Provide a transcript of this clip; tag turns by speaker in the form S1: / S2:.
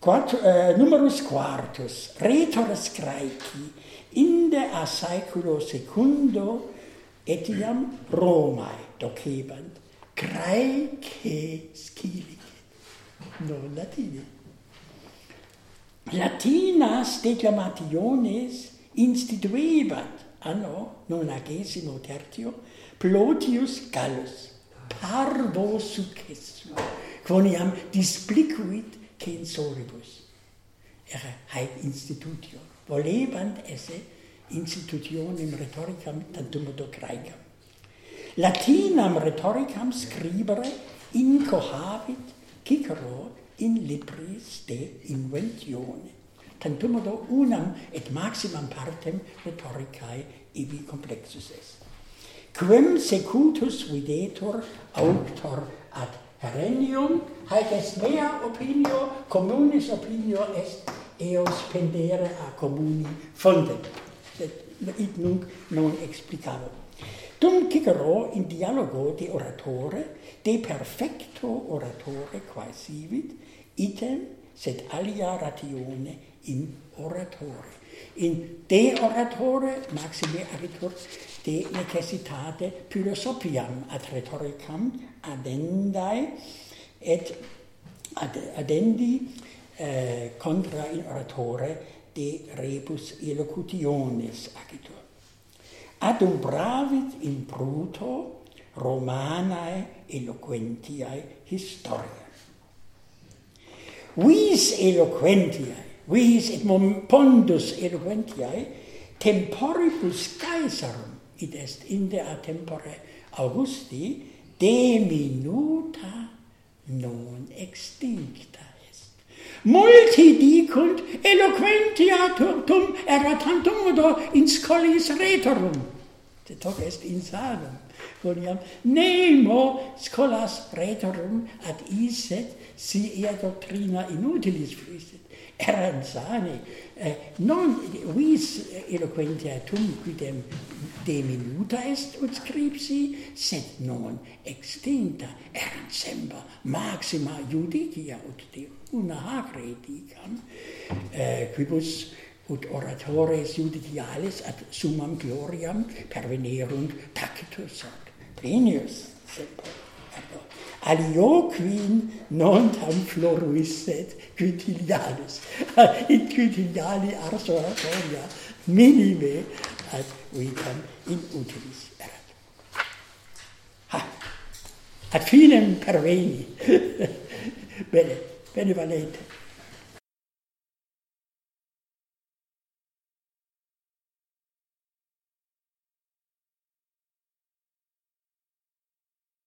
S1: Quart, eh, numerus quartus, retores Graeci, inde a saeculo secundo etiam Romae docebant, Graece scilice ah, non Latine. Latinas declamationes instituebat anno nonagesimo tertio Plotius Gallus, parvo successu, quoniam displicuit censoribus, era haec institutio, volebant esse institutionem rhetoricam tantum modo graecam. Latinam rhetoricam scribere incohavit Cicero in libris de inventione, tantum modo unam et maximam partem rhetoricae ibi complexus est. Quem secutus videtur auctor ad Herennium haec est mea opinio, communis opinio est eos pendere a communi fondet. Id nunc non explicavo. Dum Cicero in dialogo de oratore, de perfecto oratore quae sivit, item sed alia ratione in oratore. In de oratore maxime aritur, de necessitate philosophiam ad rhetoricam adendae et ad, adendi eh, contra in oratore de rebus elocutionis agitur. Adumbravit in bruto Romanae eloquentiae historiae. Vis eloquentiae vis et mom pondus eloquentiae, temporibus Caesarum, id est inde a tempore Augusti, de minuta non extincta est. Multi dicunt eloquentia erat tantum modo in scolis retorum, Hoc est insanum. Quoniam nemo scolas pretorum ad iset si ea doctrina inutilis fuisit. Eram sane, eh, non vis eloquentia tum quidem de minuta est ut scripsi, sed non extinta, erant semba maxima judicia ut de una hac redicam, eh, quibus ut oratores judicialis ad summam gloriam pervenerunt tacitus ad Plinius, semper alio quin non tam floruisset quintilianus. in quintiliani ars oratoria minime ad vitam in utilis erat. Ha ad finem perveni. Bene benevalente